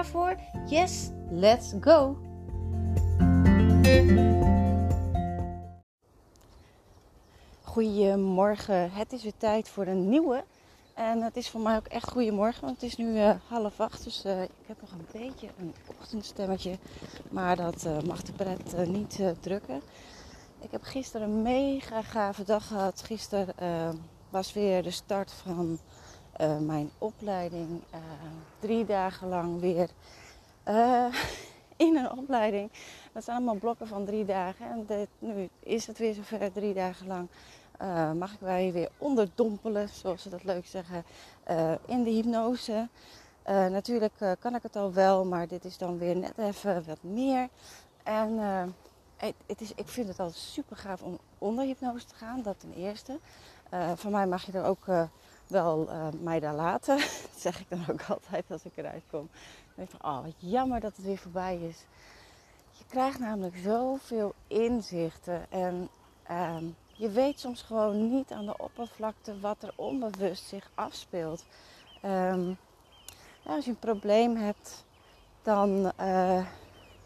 Voor? Yes, let's go! Goedemorgen, het is weer tijd voor een nieuwe. En het is voor mij ook echt goedemorgen, want het is nu uh, half acht. Dus uh, ik heb nog een beetje een ochtendstemmetje. Maar dat uh, mag de pret niet drukken. Ik heb gisteren een mega gave dag gehad. Gisteren was weer de start van uh, mijn opleiding uh, drie dagen lang weer uh, in een opleiding. Dat zijn allemaal blokken van drie dagen. En dit, nu is het weer zover, drie dagen lang. mag ik wij weer onderdompelen, zoals ze dat leuk zeggen, in de hypnose. natuurlijk kan ik het al wel, maar dit is dan weer net even wat meer. En het, het is, ik vind het altijd super gaaf om onder hypnose te gaan, dat ten eerste. van mij mag je er ook wel uh, mij daar laten. Dat zeg ik dan ook altijd als ik eruit kom. Dan denk oh wat jammer dat het weer voorbij is. Je krijgt namelijk zoveel inzichten. En uh, je weet soms gewoon niet aan de oppervlakte wat er onbewust zich afspeelt. Um, als je een probleem hebt, dan uh,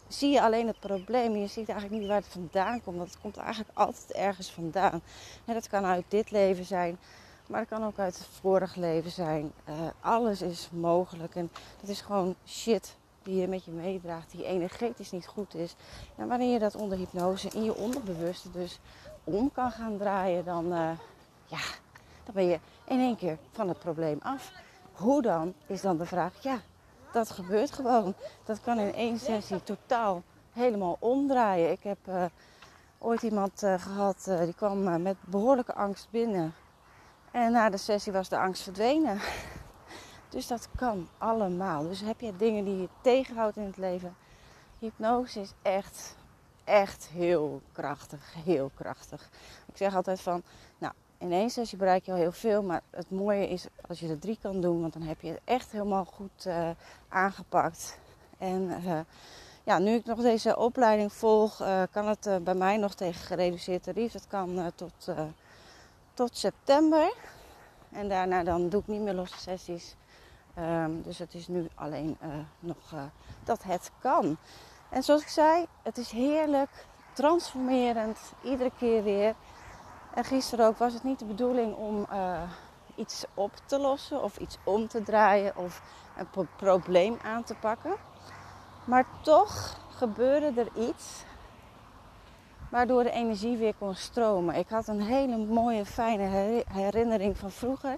zie je alleen het probleem. Je ziet eigenlijk niet waar het vandaan komt. Want het komt eigenlijk altijd ergens vandaan. En dat kan uit dit leven zijn. Maar het kan ook uit het vorige leven zijn. Uh, alles is mogelijk. En dat is gewoon shit die je met je meedraagt, die energetisch niet goed is. Wanneer je dat onder hypnose in je onderbewuste dus om kan gaan draaien, dan, uh, ja, dan ben je in één keer van het probleem af. Hoe dan, is dan de vraag. Ja, dat gebeurt gewoon. Dat kan in één sessie totaal helemaal omdraaien. Ik heb uh, ooit iemand gehad die kwam met behoorlijke angst binnen en na de sessie was de angst verdwenen. Dus dat kan allemaal. Dus heb je dingen die je tegenhoudt in het leven. Hypnose is echt, echt heel krachtig. Heel krachtig. Ik zeg altijd van, nou, in één sessie bereik je al heel veel. Maar het mooie is als je er drie kan doen. Want dan heb je het echt helemaal goed uh, aangepakt. En uh, ja, nu ik nog deze opleiding volg, uh, kan het bij mij nog tegen gereduceerd tarief. Het kan tot tot september. En daarna dan doe ik niet meer losse sessies. Um, dus het is nu alleen uh, nog uh, dat het kan. En zoals ik zei, het is heerlijk, transformerend, iedere keer weer. En gisteren ook was het niet de bedoeling om uh, iets op te lossen of iets om te draaien of een pro probleem aan te pakken. Maar toch gebeurde er iets waardoor de energie weer kon stromen. Ik had een hele mooie, fijne herinnering van vroeger.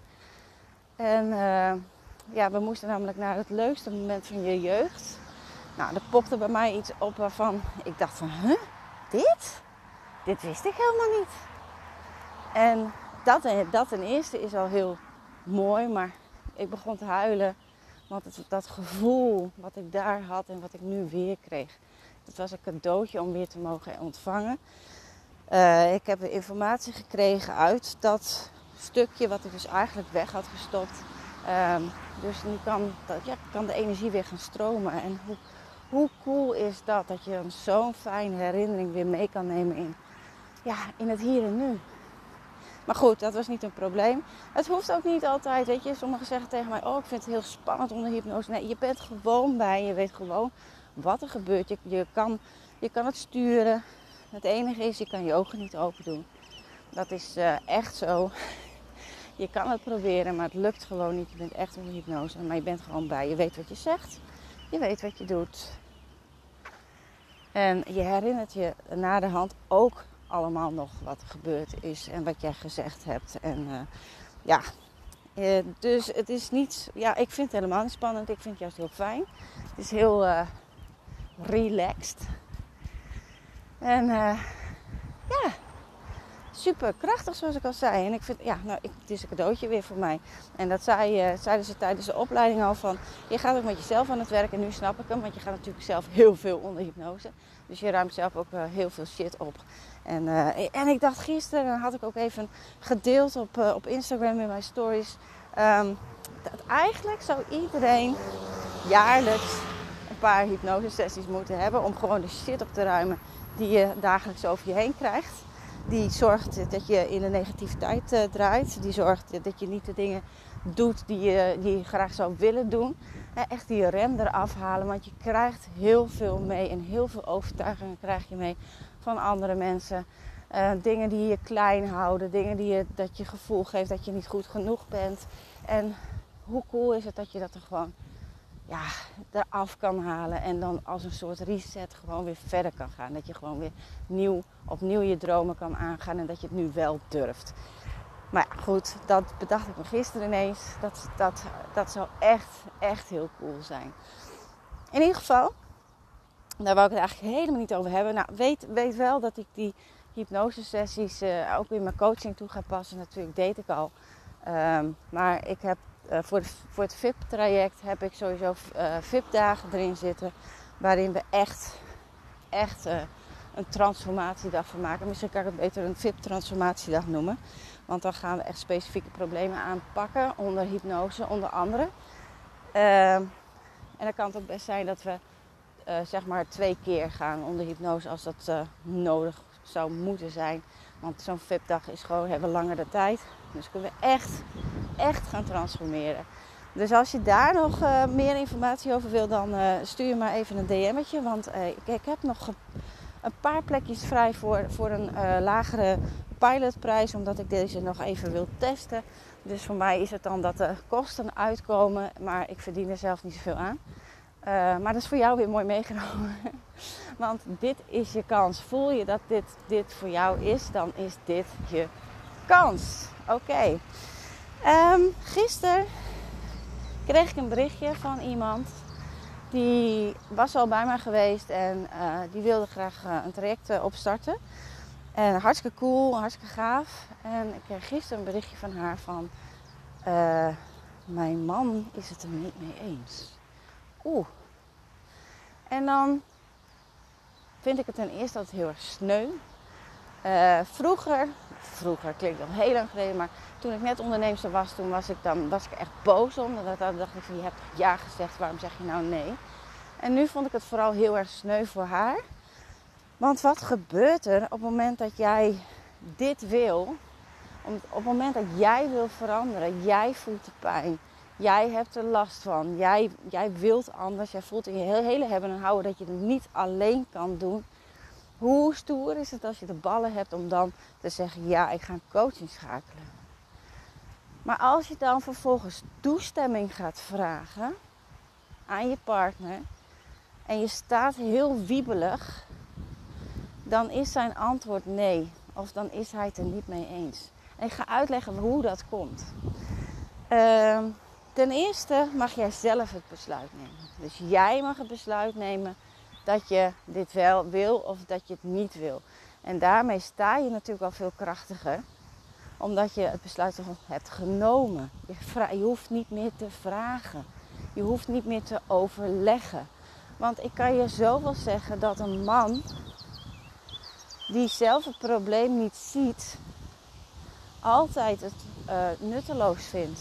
En uh, ja, we moesten namelijk naar het leukste moment van je jeugd. Nou, er popte bij mij iets op waarvan ik dacht van, huh, dit? Dit wist ik helemaal niet. En dat, dat ten eerste is al heel mooi, maar ik begon te huilen. Want het, dat gevoel wat ik daar had en wat ik nu weer kreeg, het was een cadeautje om weer te mogen ontvangen. Uh, ik heb informatie gekregen uit dat stukje wat ik dus eigenlijk weg had gestopt. Um, dus nu kan, dat, ja, kan de energie weer gaan stromen. En hoe, hoe cool is dat? Dat je zo'n fijne herinnering weer mee kan nemen in, ja, in het hier en nu. Maar goed, dat was niet een probleem. Het hoeft ook niet altijd, weet je. Sommigen zeggen tegen mij, oh ik vind het heel spannend onder hypnose. Nee, je bent gewoon bij. Je weet gewoon wat er gebeurt. Je, kan, je kan het sturen. Het enige is, je kan je ogen niet open doen. Dat is uh, echt zo. Je kan het proberen, maar het lukt gewoon niet. Je bent echt onder hypnose, maar je bent gewoon bij. Je weet wat je zegt. Je weet wat je doet. En je herinnert je na de hand ook allemaal nog wat er gebeurd is en wat jij gezegd hebt. En uh, ja, uh, dus het is niet, ja, ik vind het helemaal niet spannend. Ik vind het juist heel fijn. Het is heel, relaxed. En uh, ja, super krachtig, zoals ik al zei. En ik vind, ja, nou, ik, het is een cadeautje weer voor mij. En dat zei, uh, zeiden ze tijdens de opleiding al van, je gaat ook met jezelf aan het werk. En nu snap ik hem, want je gaat natuurlijk zelf heel veel onder hypnose. Dus je ruimt zelf ook uh, heel veel shit op. En, en ik dacht gisteren, had ik ook even gedeeld op, op Instagram in mijn stories. Um, dat eigenlijk zou iedereen jaarlijks paar hypnosesessies moeten hebben. Om gewoon de shit op te ruimen die je dagelijks over je heen krijgt. Die zorgt dat je in de negativiteit uh, draait. Die zorgt dat je niet de dingen doet die je, die graag zou willen doen. echt die rem eraf halen. Want je krijgt heel veel mee. En heel veel overtuigingen krijg je mee van andere mensen. Uh, dingen die je klein houden. Dingen die je, dat je gevoel geeft dat je niet goed genoeg bent. En hoe cool is het dat je dat er gewoon ja, eraf kan halen. En dan als een soort reset gewoon weer verder kan gaan. Dat je gewoon weer nieuw, opnieuw je dromen kan aangaan. En dat je het nu wel durft. Maar ja, goed, dat bedacht ik me gisteren ineens. Dat, dat, dat zou echt, echt heel cool zijn. In ieder geval, daar wou ik het eigenlijk helemaal niet over hebben. Nou, weet, weet wel dat ik die hypnosesessies uh, ook in mijn coaching toe ga passen. Natuurlijk deed ik al. Um, maar ik heb uh, voor, voor, het VIP-traject heb ik sowieso uh, VIP-dagen erin zitten. Waarin we echt, echt uh, een transformatiedag van maken. Misschien kan ik het beter een VIP-transformatiedag noemen. Want dan gaan we echt specifieke problemen aanpakken onder hypnose, onder andere. Ehm, en dan kan het ook best zijn dat we zeg maar twee keer gaan onder hypnose als dat nodig zou moeten zijn. Want zo'n VIP-dag is gewoon, hebben langer de tijd. Dus kunnen we echt, echt gaan transformeren. Dus als je daar nog uh, meer informatie over wil, dan uh, stuur maar even een DM'tje. Want uh, ik, heb nog een paar plekjes vrij voor, voor een lagere pilotprijs. Omdat ik deze nog even wil testen. Dus voor mij is het dan dat de kosten uitkomen. Maar ik verdien er zelf niet zoveel aan. maar dat is voor jou weer mooi meegenomen. Want dit is je kans. Voel je dat dit, dit voor jou is, dan is dit je kans. Oké. Um, gisteren kreeg ik een berichtje van iemand. Die was al bij mij geweest en uh, die wilde graag uh, een traject uh, opstarten. En hartstikke cool, hartstikke gaaf. En ik kreeg gisteren een berichtje van haar van... mijn man is het er niet mee eens. Oeh. En dan vind ik het ten eerste altijd heel erg sneu. Vroeger, vroeger klinkt al heel lang geleden, maar toen ik net onderneemster was, toen was ik, dan, was ik echt boos om. Dan dacht ik je hebt ja gezegd, waarom zeg je nou nee? En nu vond ik het vooral heel erg sneu voor haar. Want wat gebeurt er op het moment dat jij dit wil? Op het moment dat jij wil veranderen, jij voelt de pijn. Jij hebt er last van. Jij, jij wilt anders. Jij voelt in je hele hebben en houden dat je het niet alleen kan doen. Hoe stoer is het als je de ballen hebt om dan te zeggen: Ja, ik ga een coaching schakelen. Maar als je dan vervolgens toestemming gaat vragen aan je partner en je staat heel wiebelig, dan is zijn antwoord nee. Of dan is hij het er niet mee eens. En ik ga uitleggen hoe dat komt. Uh, Ten eerste mag jij zelf het besluit nemen. Dus jij mag het besluit nemen dat je dit wel wil of dat je het niet wil. En daarmee sta je natuurlijk al veel krachtiger, omdat je het besluit hebt genomen. Je, je hoeft niet meer te vragen. Je hoeft niet meer te overleggen. Want ik kan je zoveel zeggen dat een man die zelf het probleem niet ziet, altijd het uh, nutteloos vindt.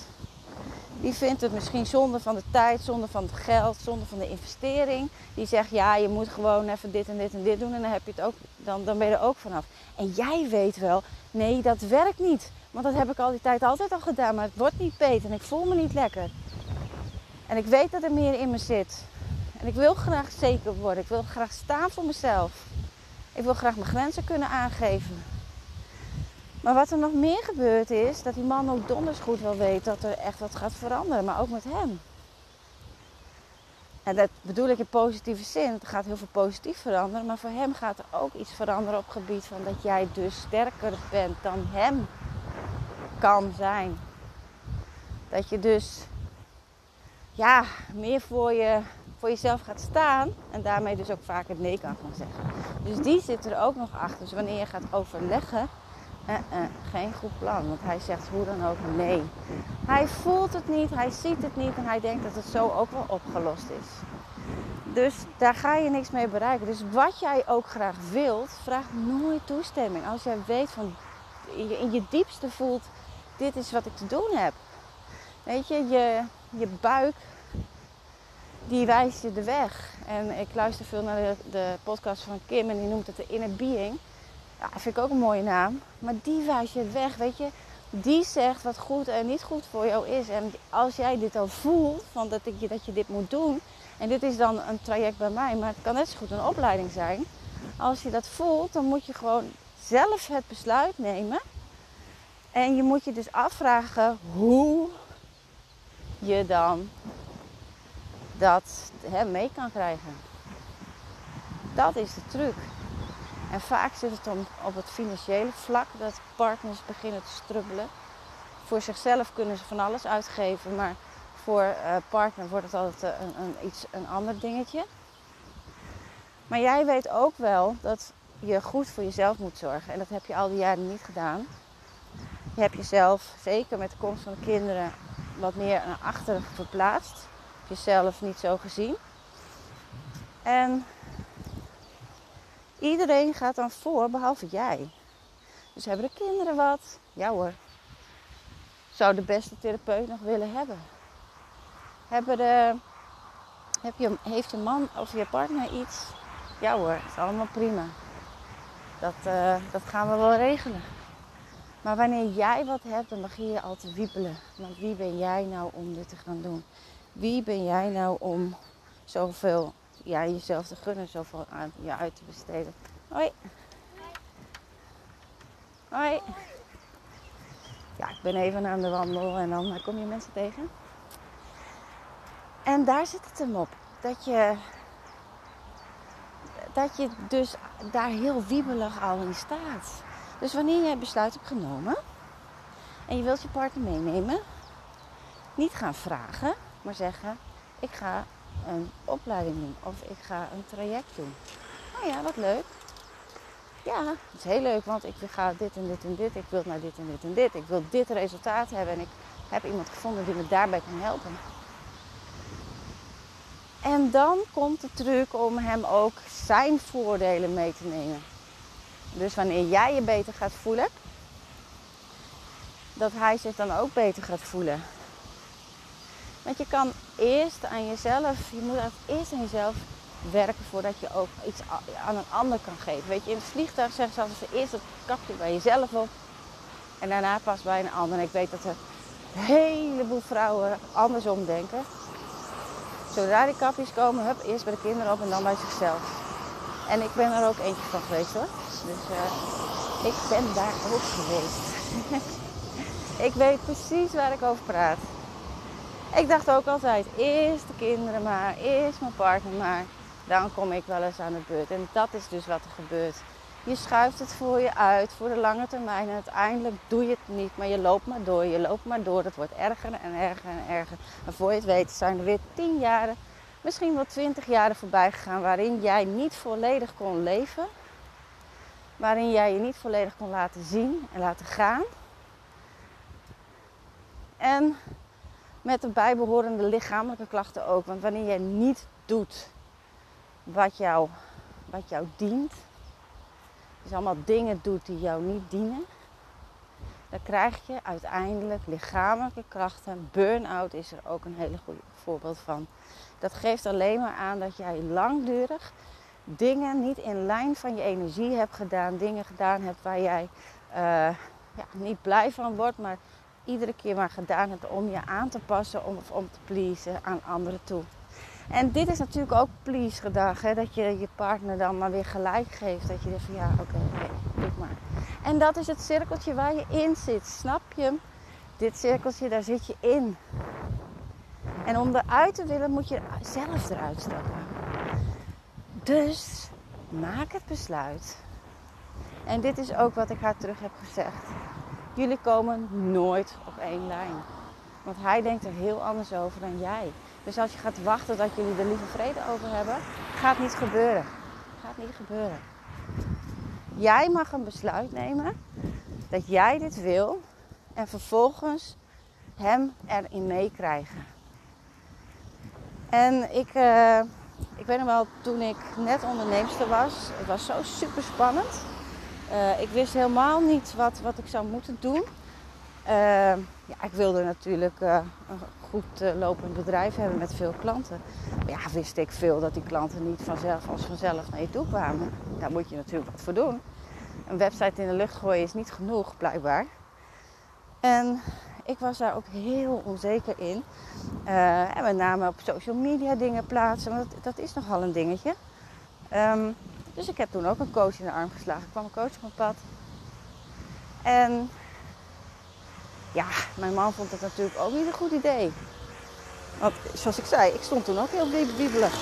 Die vindt het misschien zonde van de tijd, zonde van het geld, zonde van de investering. Die zegt ja, je moet gewoon even dit en dit en dit doen en dan, heb je het ook, dan, dan ben je er ook vanaf. En jij weet wel, nee, dat werkt niet. Want dat heb ik al die tijd altijd al gedaan, maar het wordt niet beter en ik voel me niet lekker. En ik weet dat er meer in me zit. En ik wil graag zeker worden. Ik wil graag staan voor mezelf. Ik wil graag mijn grenzen kunnen aangeven. Maar wat er nog meer gebeurt is dat die man ook donders goed wel weet dat er echt wat gaat veranderen, maar ook met hem. En dat bedoel ik in positieve zin. Het gaat heel veel positief veranderen, maar voor hem gaat er ook iets veranderen op het gebied van dat jij dus sterker bent dan hem kan zijn. Dat je dus ja, meer voor, je, voor jezelf gaat staan en daarmee dus ook vaak het nee kan gaan zeggen. Dus die zit er ook nog achter. Dus wanneer je gaat overleggen uh, uh, geen goed plan. Want hij zegt hoe dan ook nee. Hij voelt het niet, hij ziet het niet en hij denkt dat het zo ook wel opgelost is. Dus daar ga je niks mee bereiken. Dus wat jij ook graag wilt, vraag nooit toestemming. Als jij weet van in je diepste voelt, dit is wat ik te doen heb. Weet je, je, je buik, die wijst je de weg. En ik luister veel naar de, de podcast van Kim en die noemt het de inner being. Ja, vind ik ook een mooie naam. Maar die wijst je weg, weet je. Die zegt wat goed en niet goed voor jou is. En als jij dit al voelt, van dat, ik, dat je dit moet doen. En dit is dan een traject bij mij, maar het kan net zo goed een opleiding zijn. Als je dat voelt, dan moet je gewoon zelf het besluit nemen. En je moet je dus afvragen hoe je dan dat hè, mee kan krijgen. Dat is de truc. En vaak zit het dan op het financiële vlak dat partners beginnen te strubbelen. Voor zichzelf kunnen ze van alles uitgeven, maar voor uh, partner wordt het altijd een, een, iets, een ander dingetje. Maar jij weet ook wel dat je goed voor jezelf moet zorgen. En dat heb je al die jaren niet gedaan. Je hebt jezelf, zeker met de komst van de kinderen, wat meer naar achteren verplaatst. Jezelf niet zo gezien. En iedereen gaat dan voor, behalve jij. Dus hebben de kinderen wat? Ja hoor. Zou de beste therapeut nog willen hebben? Hebben de, heb je, heeft je man of je partner iets? Ja hoor, is allemaal prima. Dat, uh, dat gaan we wel regelen. Maar wanneer jij wat hebt, dan begin je al te wiepelen. Want wie ben jij nou om dit te gaan doen? Wie ben jij nou om zoveel ja, jezelf te gunnen, zoveel aan je uit te besteden? Hoi. Hoi. Ja, ik ben even aan de wandel en dan kom je mensen tegen. En daar zit het hem op. Dat je, dat je dus daar heel wiebelig al in staat. Dus wanneer jij besluit hebt genomen en je wilt je partner meenemen, niet gaan vragen, maar zeggen: Ik ga een opleiding doen of ik ga een traject doen. Nou ja, wat leuk. Ja, het is heel leuk, want ik ga dit en dit en dit. Ik wil naar dit en dit en dit. Ik wil dit resultaat hebben en ik heb iemand gevonden die me daarbij kan helpen. En dan komt de truc om hem ook zijn voordelen mee te nemen. Dus wanneer jij je beter gaat voelen, dat hij zich dan ook beter gaat voelen. Want je kan eerst aan jezelf, je moet eerst aan jezelf werken voordat je ook iets aan een ander kan geven. Weet je, in het vliegtuig zeggen ze altijd eerst het kapje bij jezelf op en daarna pas bij een ander. En ik weet dat er een heleboel vrouwen andersom denken. Zodra die kapjes komen, hup, eerst bij de kinderen op en dan bij zichzelf. En ik ben er ook eentje van geweest hoor. Dus uh, ik ben daar ook geweest. ik weet precies waar ik over praat. Ik dacht ook altijd, eerst de kinderen maar, eerst mijn partner maar. Dan kom ik wel eens aan de beurt. En dat is dus wat er gebeurt. Je schuift het voor je uit voor de lange termijn. En uiteindelijk doe je het niet, maar je loopt maar door. Je loopt maar door. Het wordt erger en erger en erger. En voor je het weet zijn er weer tien jaren, misschien wel twintig jaren voorbij gegaan. waarin jij niet volledig kon leven. Waarin jij je niet volledig kon laten zien en laten gaan. En met de bijbehorende lichamelijke klachten ook. Want wanneer jij niet doet wat jou, wat jou dient, dus allemaal dingen doet die jou niet dienen, dan krijg je uiteindelijk lichamelijke krachten. Burn-out is er ook een hele goede voorbeeld van. Dat geeft alleen maar aan dat jij langdurig dingen niet in lijn van je energie hebt gedaan. Dingen gedaan hebt waar jij uh, ja, niet blij van wordt, maar iedere keer maar gedaan hebt om je aan te passen of om te pleasen aan anderen toe. En dit is natuurlijk ook please gedag. Hè? Dat je je partner dan maar weer gelijk geeft. Dat je denkt van ja, oké, okay, doe maar. En dat is het cirkeltje waar je in zit. Snap je? Dit cirkeltje, daar zit je in. En om eruit te willen moet je zelf eruit stappen. Dus maak het besluit. En dit is ook wat ik haar terug heb gezegd. Jullie komen nooit op één lijn. Want hij denkt er heel anders over dan jij. Dus als je gaat wachten dat jullie er lieve vrede over hebben, gaat niet gebeuren. Gaat niet gebeuren. Jij mag een besluit nemen dat jij dit wil en vervolgens hem erin meekrijgen. En ik, uh, ik weet nog wel, toen ik net onderneemster was, het was zo super spannend. Uh, ik wist helemaal niet wat, wat ik zou moeten doen. Uh, ja, ik wilde natuurlijk een goed lopend bedrijf hebben met veel klanten. Maar ja, wist ik veel dat die klanten niet vanzelf als vanzelf naar je toe kwamen. Daar moet je natuurlijk wat voor doen. Een website in de lucht gooien is niet genoeg, blijkbaar. En ik was daar ook heel onzeker in. En met name op social media dingen plaatsen, want dat, dat is nogal een dingetje. Um, dus ik heb toen ook een coach in de arm geslagen. Ik kwam een coach op mijn pad. En ja, mijn man vond het natuurlijk ook niet een goed idee. Want zoals ik zei, ik stond toen ook heel wiebelig.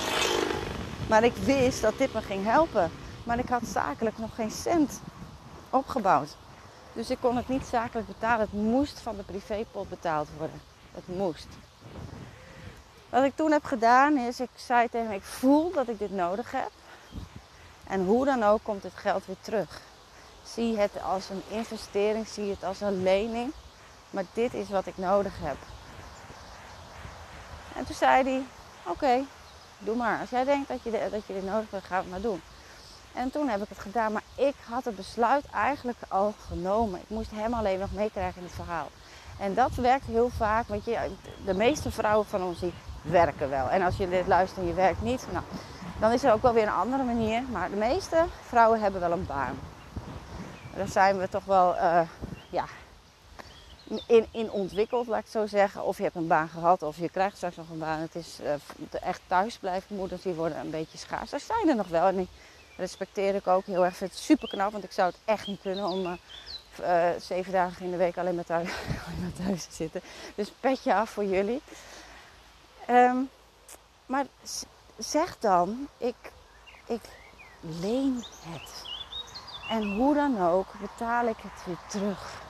Maar ik wist dat dit me ging helpen. Maar ik had zakelijk nog geen cent opgebouwd. Dus ik kon het niet zakelijk betalen. Het moest van de privépot betaald worden. Het moest. Wat ik toen heb gedaan is, ik zei tegen hem, ik voel dat ik dit nodig heb. En hoe dan ook komt dit geld weer terug. Zie het als een investering, zie het als een lening. Maar dit is wat ik nodig heb. En toen zei hij, oké, doe maar. Als jij denkt dat je, dat je dit nodig hebt, ga het maar doen. En toen heb ik het gedaan. Maar ik had het besluit eigenlijk al genomen. Ik moest hem alleen nog meekrijgen in het verhaal. En dat werkt heel vaak. Want je, de meeste vrouwen van ons die werken wel. En als je dit luistert en je werkt niet, nou, dan is er ook wel weer een andere manier. Maar de meeste vrouwen hebben wel een baan. Daar zijn we toch wel uh, ja, in, in ontwikkeld, laat ik zo zeggen. Of je hebt een baan gehad of je krijgt straks nog een baan. Het is uh, echt thuisblijven moeders, die worden een beetje schaars. Er zijn er nog wel. En die respecteer ik ook heel erg. Ik vind het super knap, want ik zou het echt niet kunnen om... Uh, zeven dagen in de week alleen maar thuis, alleen thuis te zitten. Dus petje af voor jullie. Um, maar zeg dan, ik, ik leen het. En hoe dan ook betaal ik het weer terug.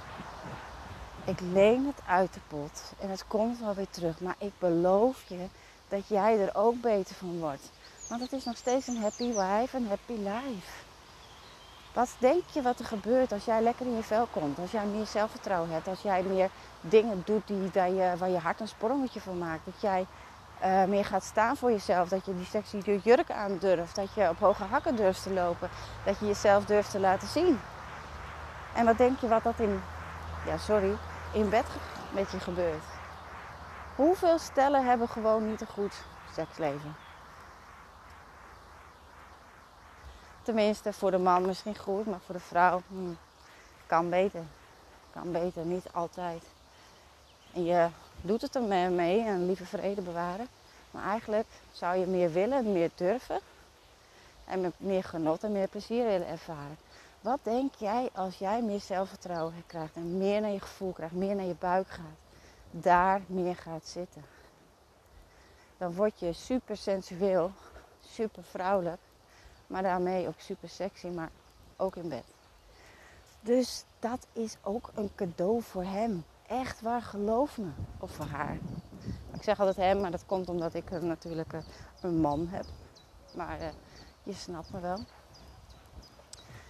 Ik leen het uit de pot en het komt wel weer terug. Maar ik beloof je dat jij er ook beter van wordt. Want het is nog steeds een happy wife en happy life. Wat denk je wat er gebeurt als jij lekker in je vel komt? Als jij meer zelfvertrouwen hebt? Als jij meer dingen doet die, je, waar je hart een sprongetje van maakt? Dat jij uh, meer gaat staan voor jezelf. Dat je die sexy jurk aan durft. Dat je op hoge hakken durft te lopen. Dat je jezelf durft te laten zien. En wat denk je wat dat in, ja sorry, in bed met je gebeurt? Hoeveel stellen hebben gewoon niet een goed seksleven? Tenminste, voor de man misschien goed, maar voor de vrouw hmm, kan beter. Kan beter, niet altijd. En je doet het er mee en lieve vrede bewaren. Maar eigenlijk zou je meer willen, meer durven. En met meer genot en meer plezier willen ervaren. Wat denk jij als jij meer zelfvertrouwen krijgt en meer naar je gevoel krijgt, meer naar je buik gaat, daar meer gaat zitten? Dan word je super sensueel, super vrouwelijk, maar daarmee ook super sexy, maar ook in bed. Dus dat is ook een cadeau voor hem. Echt waar, geloof me. Of haar. Ik zeg altijd hem, maar dat komt omdat ik natuurlijk een man heb. Maar uh, je snapt me wel.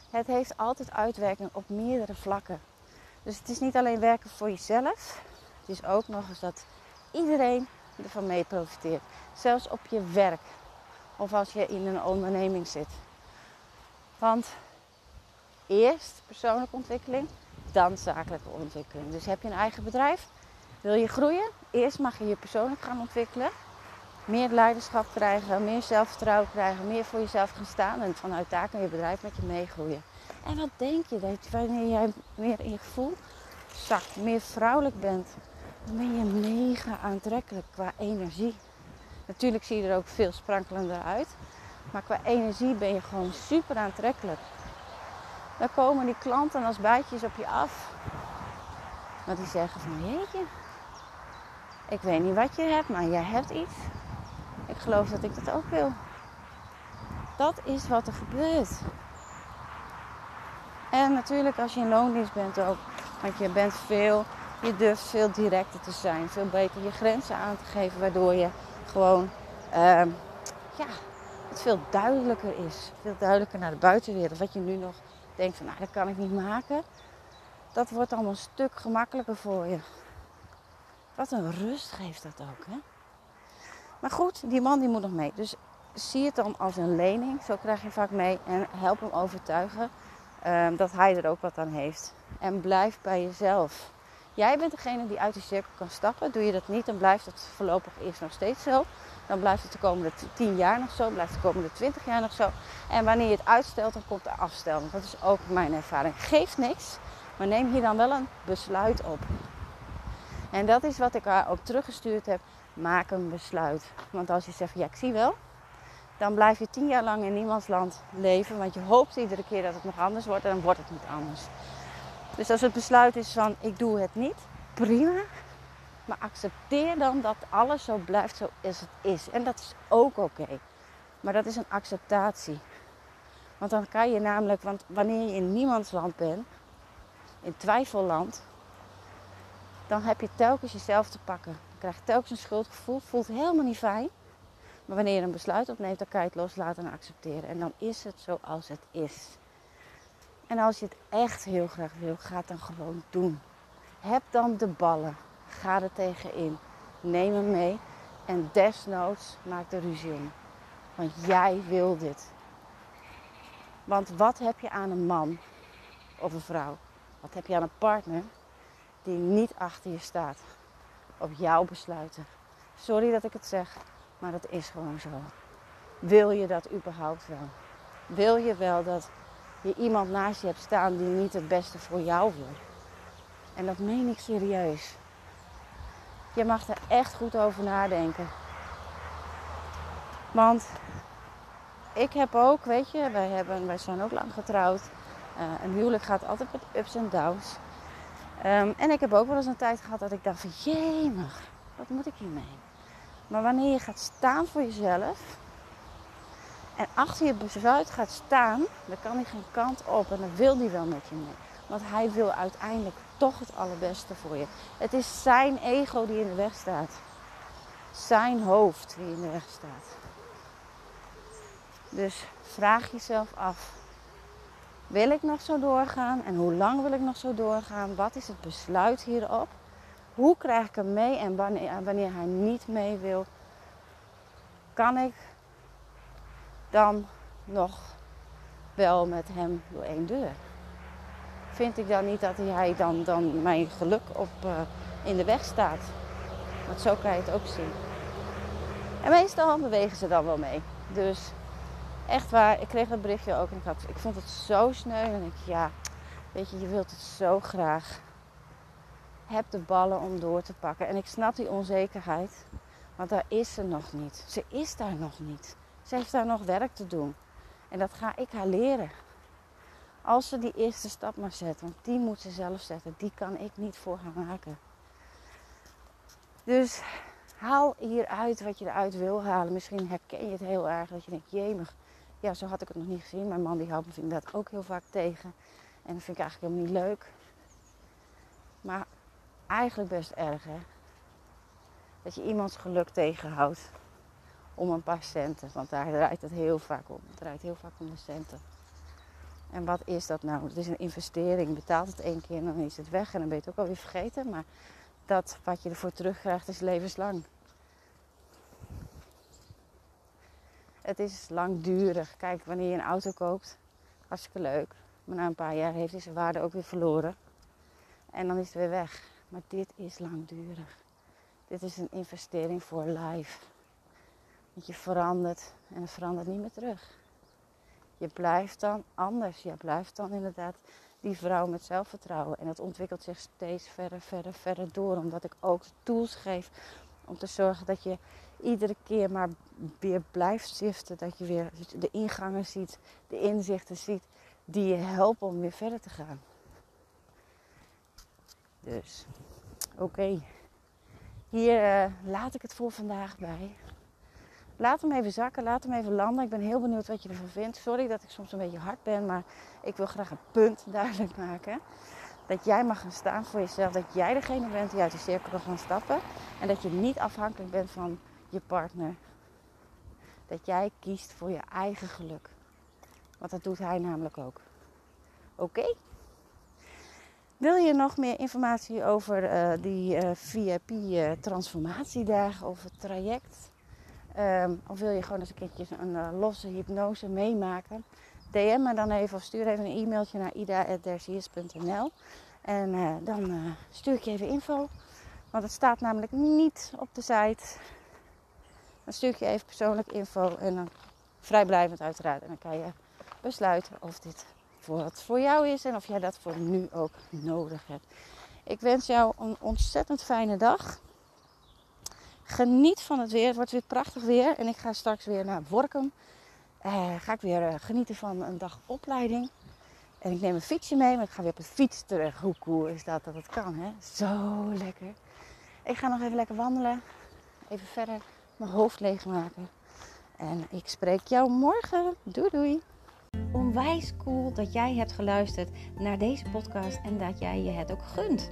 Het heeft altijd uitwerking op meerdere vlakken. Dus het is niet alleen werken voor jezelf. Het is ook nog eens dat iedereen ervan mee profiteert. Zelfs op je werk. Of als je in een onderneming zit. Want eerst persoonlijke ontwikkeling, dan zakelijke ontwikkeling. Dus heb je een eigen bedrijf, wil je groeien, eerst mag je je persoonlijk gaan ontwikkelen. Meer leiderschap krijgen, meer zelfvertrouwen krijgen, meer voor jezelf gaan staan. En vanuit daar kan je bedrijf met je meegroeien. En wat denk je? Dat wanneer jij meer in je gevoel zakt, meer vrouwelijk bent, dan ben je mega aantrekkelijk qua energie. Natuurlijk zie je er ook veel sprankelender uit. Maar qua energie ben je gewoon super aantrekkelijk. Dan komen die klanten als bijtjes op je af. Want die zeggen van jeetje, ik weet niet wat je hebt, maar jij hebt iets. Ik geloof dat ik dat ook wil. Dat is wat er gebeurt. En natuurlijk als je in loondienst bent ook. Want je bent veel, je durft veel directer te zijn. Veel beter je grenzen aan te geven. Waardoor je gewoon, uh, ja, het veel duidelijker is. Veel duidelijker naar de buitenwereld. Wat je nu nog denkt van, nou dat kan ik niet maken Dat wordt allemaal een stuk gemakkelijker voor je. Wat een rust geeft dat ook, hè? Maar goed, die man die moet nog mee. Dus zie het dan als een lening. Zo krijg je vaak mee. En help hem overtuigen ehm, dat hij er ook wat aan heeft. En blijf bij jezelf. Jij bent degene die uit die cirkel kan stappen. Doe je dat niet, dan blijft het voorlopig eerst nog steeds zo. Dan blijft het de komende 10 jaar nog zo, blijft het de komende 20 jaar nog zo. En wanneer je het uitstelt, dan komt er afstel. Dat is ook mijn ervaring. Geeft niks, maar neem hier dan wel een besluit op. En dat is wat ik haar ook teruggestuurd heb. Maak een besluit. Want als je zegt, ja, ik zie wel, dan blijf je tien jaar lang in niemands land leven. Want je hoopt iedere keer dat het nog anders wordt en dan wordt het niet anders. Dus als het besluit is van ik doe het niet, prima. Maar accepteer dan dat alles zo blijft zoals het is. En dat is ook oké. Maar dat is een acceptatie. Want dan kan je namelijk, want wanneer je in niemands land bent, in twijfelland, dan heb je telkens jezelf te pakken. Je telkens een schuldgevoel, voelt helemaal niet fijn. Maar wanneer je een besluit opneemt, dan kan je het loslaten en accepteren. En dan is het zoals het is. En als je het echt heel graag wil, ga het dan gewoon doen. Heb dan de ballen. Ga er tegenin. Neem hem mee. En desnoods maak er ruzie om. Want jij wil dit. Want wat heb je aan een man of een vrouw? Wat heb je aan een partner die niet achter je staat? Op jouw besluiten. Sorry dat ik het zeg, maar dat is gewoon zo. Wil je dat überhaupt wel? Wil je wel dat je iemand naast je hebt staan die niet het beste voor jou wil? En dat meen ik serieus. Je mag er echt goed over nadenken. Want ik heb ook, weet je, wij, hebben, wij zijn ook lang getrouwd. Uh, een huwelijk gaat altijd met ups en downs. Um, en ik heb ook wel eens een tijd gehad dat ik dacht van, jemig, wat moet ik hiermee? Maar wanneer je gaat staan voor jezelf en achter je besluit gaat staan, dan kan hij geen kant op en dan wil hij wel met je mee. Want hij wil uiteindelijk toch het allerbeste voor je. Het is zijn ego die in de weg staat. Zijn hoofd die in de weg staat. Dus vraag jezelf af. Wil ik nog zo doorgaan? En hoe lang wil ik nog zo doorgaan? Wat is het besluit hierop? Hoe krijg ik hem mee? En wanneer, hij niet mee wil, kan ik dan nog wel met hem door één deur? Vind ik dan niet dat hij dan, dan mijn geluk op, uh, in de weg staat? Want zo kan je het ook zien. En meestal bewegen ze dan wel mee. Dus echt waar, ik kreeg dat berichtje ook en ik, had, ik vond het zo sneu. En ik, ja, weet je, je wilt het zo graag. Heb de ballen om door te pakken. En ik snap die onzekerheid, want daar is ze nog niet. Ze is daar nog niet. Ze heeft daar nog werk te doen. En dat ga ik haar leren. Als ze die eerste stap maar zet, want die moet ze zelf zetten. Die kan ik niet voor haar maken. Dus haal hieruit wat je eruit wil halen. Misschien herken je het heel erg dat je denkt, jemig, ja, zo had ik het nog niet gezien. Mijn man die houdt me inderdaad ook heel vaak tegen. En dat vind ik eigenlijk helemaal niet leuk. Maar eigenlijk best erg, hè. Dat je iemands geluk tegenhoudt om een paar centen. Want daar draait het heel vaak om. Het draait heel vaak om de centen. En wat is dat nou? Het is een investering. Je betaalt het één keer en dan is het weg. En dan ben je het ook alweer vergeten. Maar dat wat je ervoor terugkrijgt is levenslang. Het is langdurig. Kijk, wanneer je een auto koopt, hartstikke leuk. Maar na een paar jaar heeft hij zijn waarde ook weer verloren. En dan is het weer weg. Maar dit is langdurig. Dit is een investering voor life. Want je verandert en het verandert niet meer terug. Je blijft dan anders. Je blijft dan inderdaad die vrouw met zelfvertrouwen. En dat ontwikkelt zich steeds verder, verder, verder door. Omdat ik ook tools geef om te zorgen dat je iedere keer maar weer blijft ziften. Dat je weer de ingangen ziet, de inzichten ziet die je helpen om weer verder te gaan. Dus, oké. Hier uh, laat ik het voor vandaag bij. Laat hem even zakken, laat hem even landen. Ik ben heel benieuwd wat je ervan vindt. Sorry dat ik soms een beetje hard ben, maar ik wil graag een punt duidelijk maken. Dat jij mag gaan staan voor jezelf. Dat jij degene bent die uit de cirkel kan gaan stappen. En dat je niet afhankelijk bent van je partner. Dat jij kiest voor je eigen geluk. Want dat doet hij namelijk ook. Oké? Wil je nog meer informatie over uh, die uh, VIP uh, transformatiedagen of het traject? Um, of wil je gewoon eens een keertje een losse hypnose meemaken? DM me dan even of stuur even een e-mailtje naar ida.dersiers.nl En dan stuur ik je even info. Want het staat namelijk niet op de site. Dan stuur ik je even persoonlijk info en dan vrijblijvend uiteraard. En dan kan je besluiten of dit voor wat voor jou is en of jij dat voor nu ook nodig hebt. Ik wens jou een ontzettend fijne dag. Geniet van het weer. Het wordt weer prachtig weer. En ik ga straks weer naar Workum. Uh, ga ik weer uh, genieten van een dag opleiding. En ik neem een fietsje mee, maar ik ga weer op de fiets terug. Hoe cool is dat dat het kan, hè? Zo lekker. Ik ga nog even lekker wandelen. Even verder mijn hoofd leegmaken. En ik spreek jou morgen. Doei doei. Onwijs cool dat jij hebt geluisterd naar deze podcast en dat jij je het ook gunt.